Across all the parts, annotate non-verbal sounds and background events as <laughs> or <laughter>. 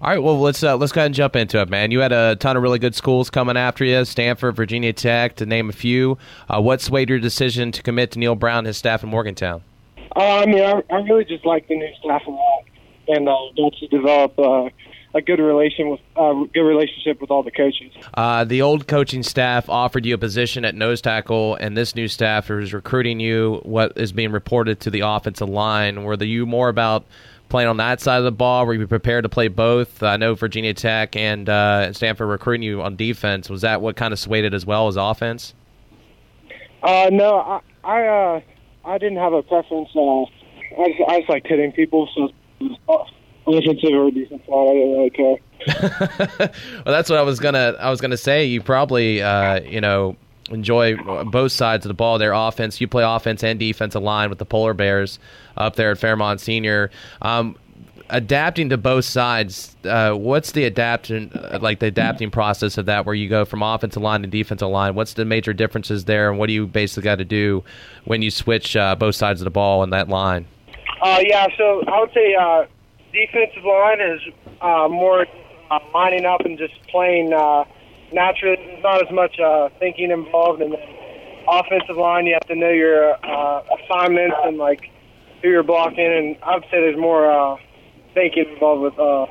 All right, well let's uh, let's go ahead and jump into it, man. You had a ton of really good schools coming after you: Stanford, Virginia Tech, to name a few. Uh, what swayed your decision to commit to Neal Brown and his staff in Morgantown? Uh, I mean, I, I really just like the new staff a lot, and uh, got to develop uh, a good relation with uh, good relationship with all the coaches. Uh, the old coaching staff offered you a position at nose tackle, and this new staff is recruiting you. What is being reported to the offensive line? Were you more about playing on that side of the ball? Were you prepared to play both? I know Virginia Tech and uh, Stanford recruiting you on defense. Was that what kind of swayed it as well as offense? Uh, no, I I, uh, I didn't have a preference. Uh, I just, I just liked hitting people, so offensive or defensive line, I didn't really care. <laughs> well, that's what I was gonna I was gonna say. You probably uh, you know enjoy both sides of the ball. Their offense, you play offense and defensive line with the Polar Bears up there at Fairmont Senior. Um, adapting to both sides, uh, what's the adapting like the adapting process of that? Where you go from offensive line to defensive line? What's the major differences there, and what do you basically got to do when you switch uh, both sides of the ball in that line? Uh, yeah, so I would say uh, defensive line is uh, more uh, lining up and just playing uh, naturally. There's not as much uh, thinking involved. And then offensive line, you have to know your uh, assignments and like who you're blocking. And I'd say there's more uh, thinking involved with uh,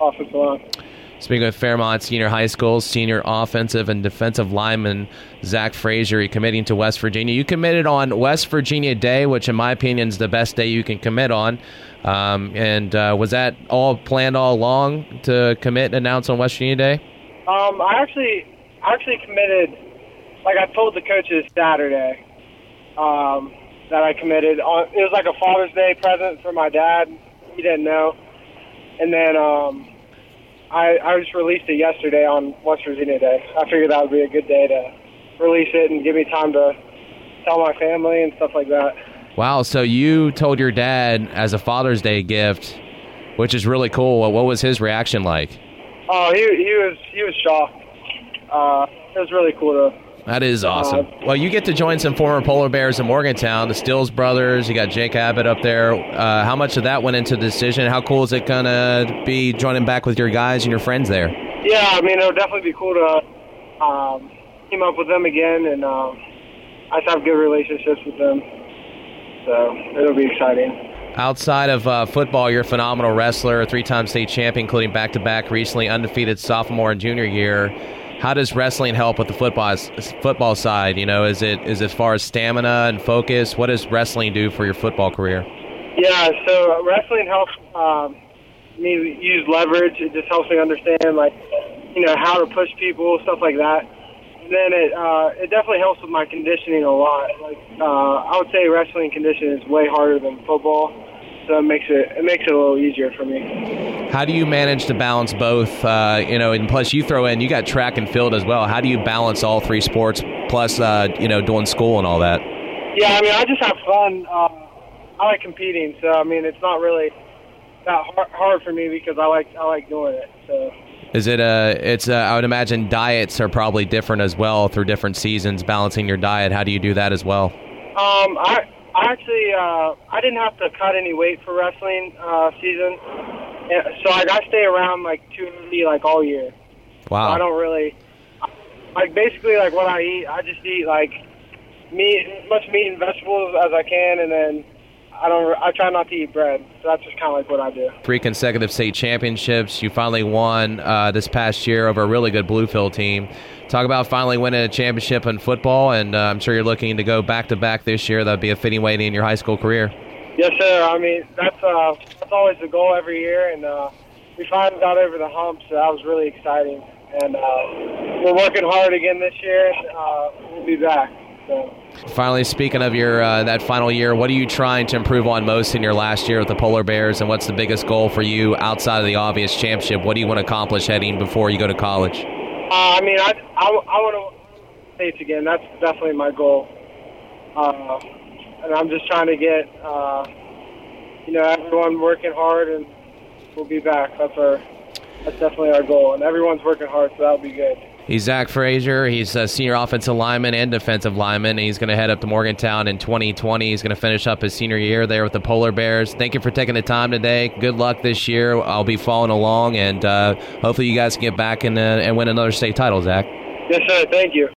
offensive line. Speaking of Fairmont Senior High School, senior offensive and defensive lineman Zach Frazier committing to West Virginia. You committed on West Virginia Day, which in my opinion is the best day you can commit on. Um, and uh, was that all planned all along to commit and announce on West Virginia Day? Um, I actually, I actually committed. Like I told the coaches Saturday um, that I committed. On, it was like a Father's Day present for my dad. He didn't know, and then um, I, I just released it yesterday on West Virginia Day. I figured that would be a good day to release it and give me time to tell my family and stuff like that. Wow, so you told your dad as a Father's Day gift, which is really cool. What was his reaction like? Oh, he he was he was shocked. Uh, it was really cool to. That is awesome. Uh, well, you get to join some former polar bears in Morgantown, the Stills brothers. You got Jake Abbott up there. Uh, how much of that went into the decision? How cool is it gonna be joining back with your guys and your friends there? Yeah, I mean it'll definitely be cool to um, team up with them again, and um, I just have good relationships with them so it'll be exciting. Outside of uh, football, you're a phenomenal wrestler, a three-time state champion, including back-to-back recently undefeated sophomore and junior year. How does wrestling help with the football football side? You know, is it is as far as stamina and focus? What does wrestling do for your football career? Yeah, so wrestling helps um, me use leverage. It just helps me understand, like, you know, how to push people, stuff like that And then it uh, it definitely helps with my conditioning a lot. Like uh, I would say wrestling conditioning is way harder than football, so it makes it it makes it a little easier for me. How do you manage to balance both? Uh, you know, and plus you throw in you got track and field as well. How do you balance all three sports plus uh, you know doing school and all that? Yeah, I mean I just have fun. Uh, I like competing, so I mean it's not really that hard for me because I like I like doing it. So. Is it a? It's a, I would imagine diets are probably different as well through different seasons. Balancing your diet, how do you do that as well? Um, I I actually uh, I didn't have to cut any weight for wrestling uh, season, so like I stay around like 280 like all year. Wow. So I don't really like basically like what I eat. I just eat like meat, as much meat and vegetables as I can, and then I don't. I try not to eat bread. So that's just kind of like what I do. Three consecutive state championships. You finally won uh, this past year over a really good Bluefield team. Talk about finally winning a championship in football, and uh, I'm sure you're looking to go back to back this year. That'd be a fitting way to end your high school career. Yes, sir. I mean, that's uh, that's always the goal every year, and uh, we finally got over the hump, so that was really exciting. And uh, we're working hard again this year. And, uh, we'll be back. Finally, speaking of your uh, that final year, what are you trying to improve on most in your last year with the Polar Bears, and what's the biggest goal for you outside of the obvious championship? What do you want to accomplish heading before you go to college? Uh, I mean, I I, I want to states again. That's definitely my goal, uh, and I'm just trying to get uh, you know everyone working hard, and we'll be back. That's our that's definitely our goal, and everyone's working hard, so that'll be good. He's Zach Frazier. He's a senior offensive lineman and defensive lineman. He's going to head up to Morgantown in 2020. He's going to finish up his senior year there with the Polar Bears. Thank you for taking the time today. Good luck this year. I'll be following along, and uh, hopefully you guys can get back and, uh, and win another state title, Zach. Yes, sir. Thank you.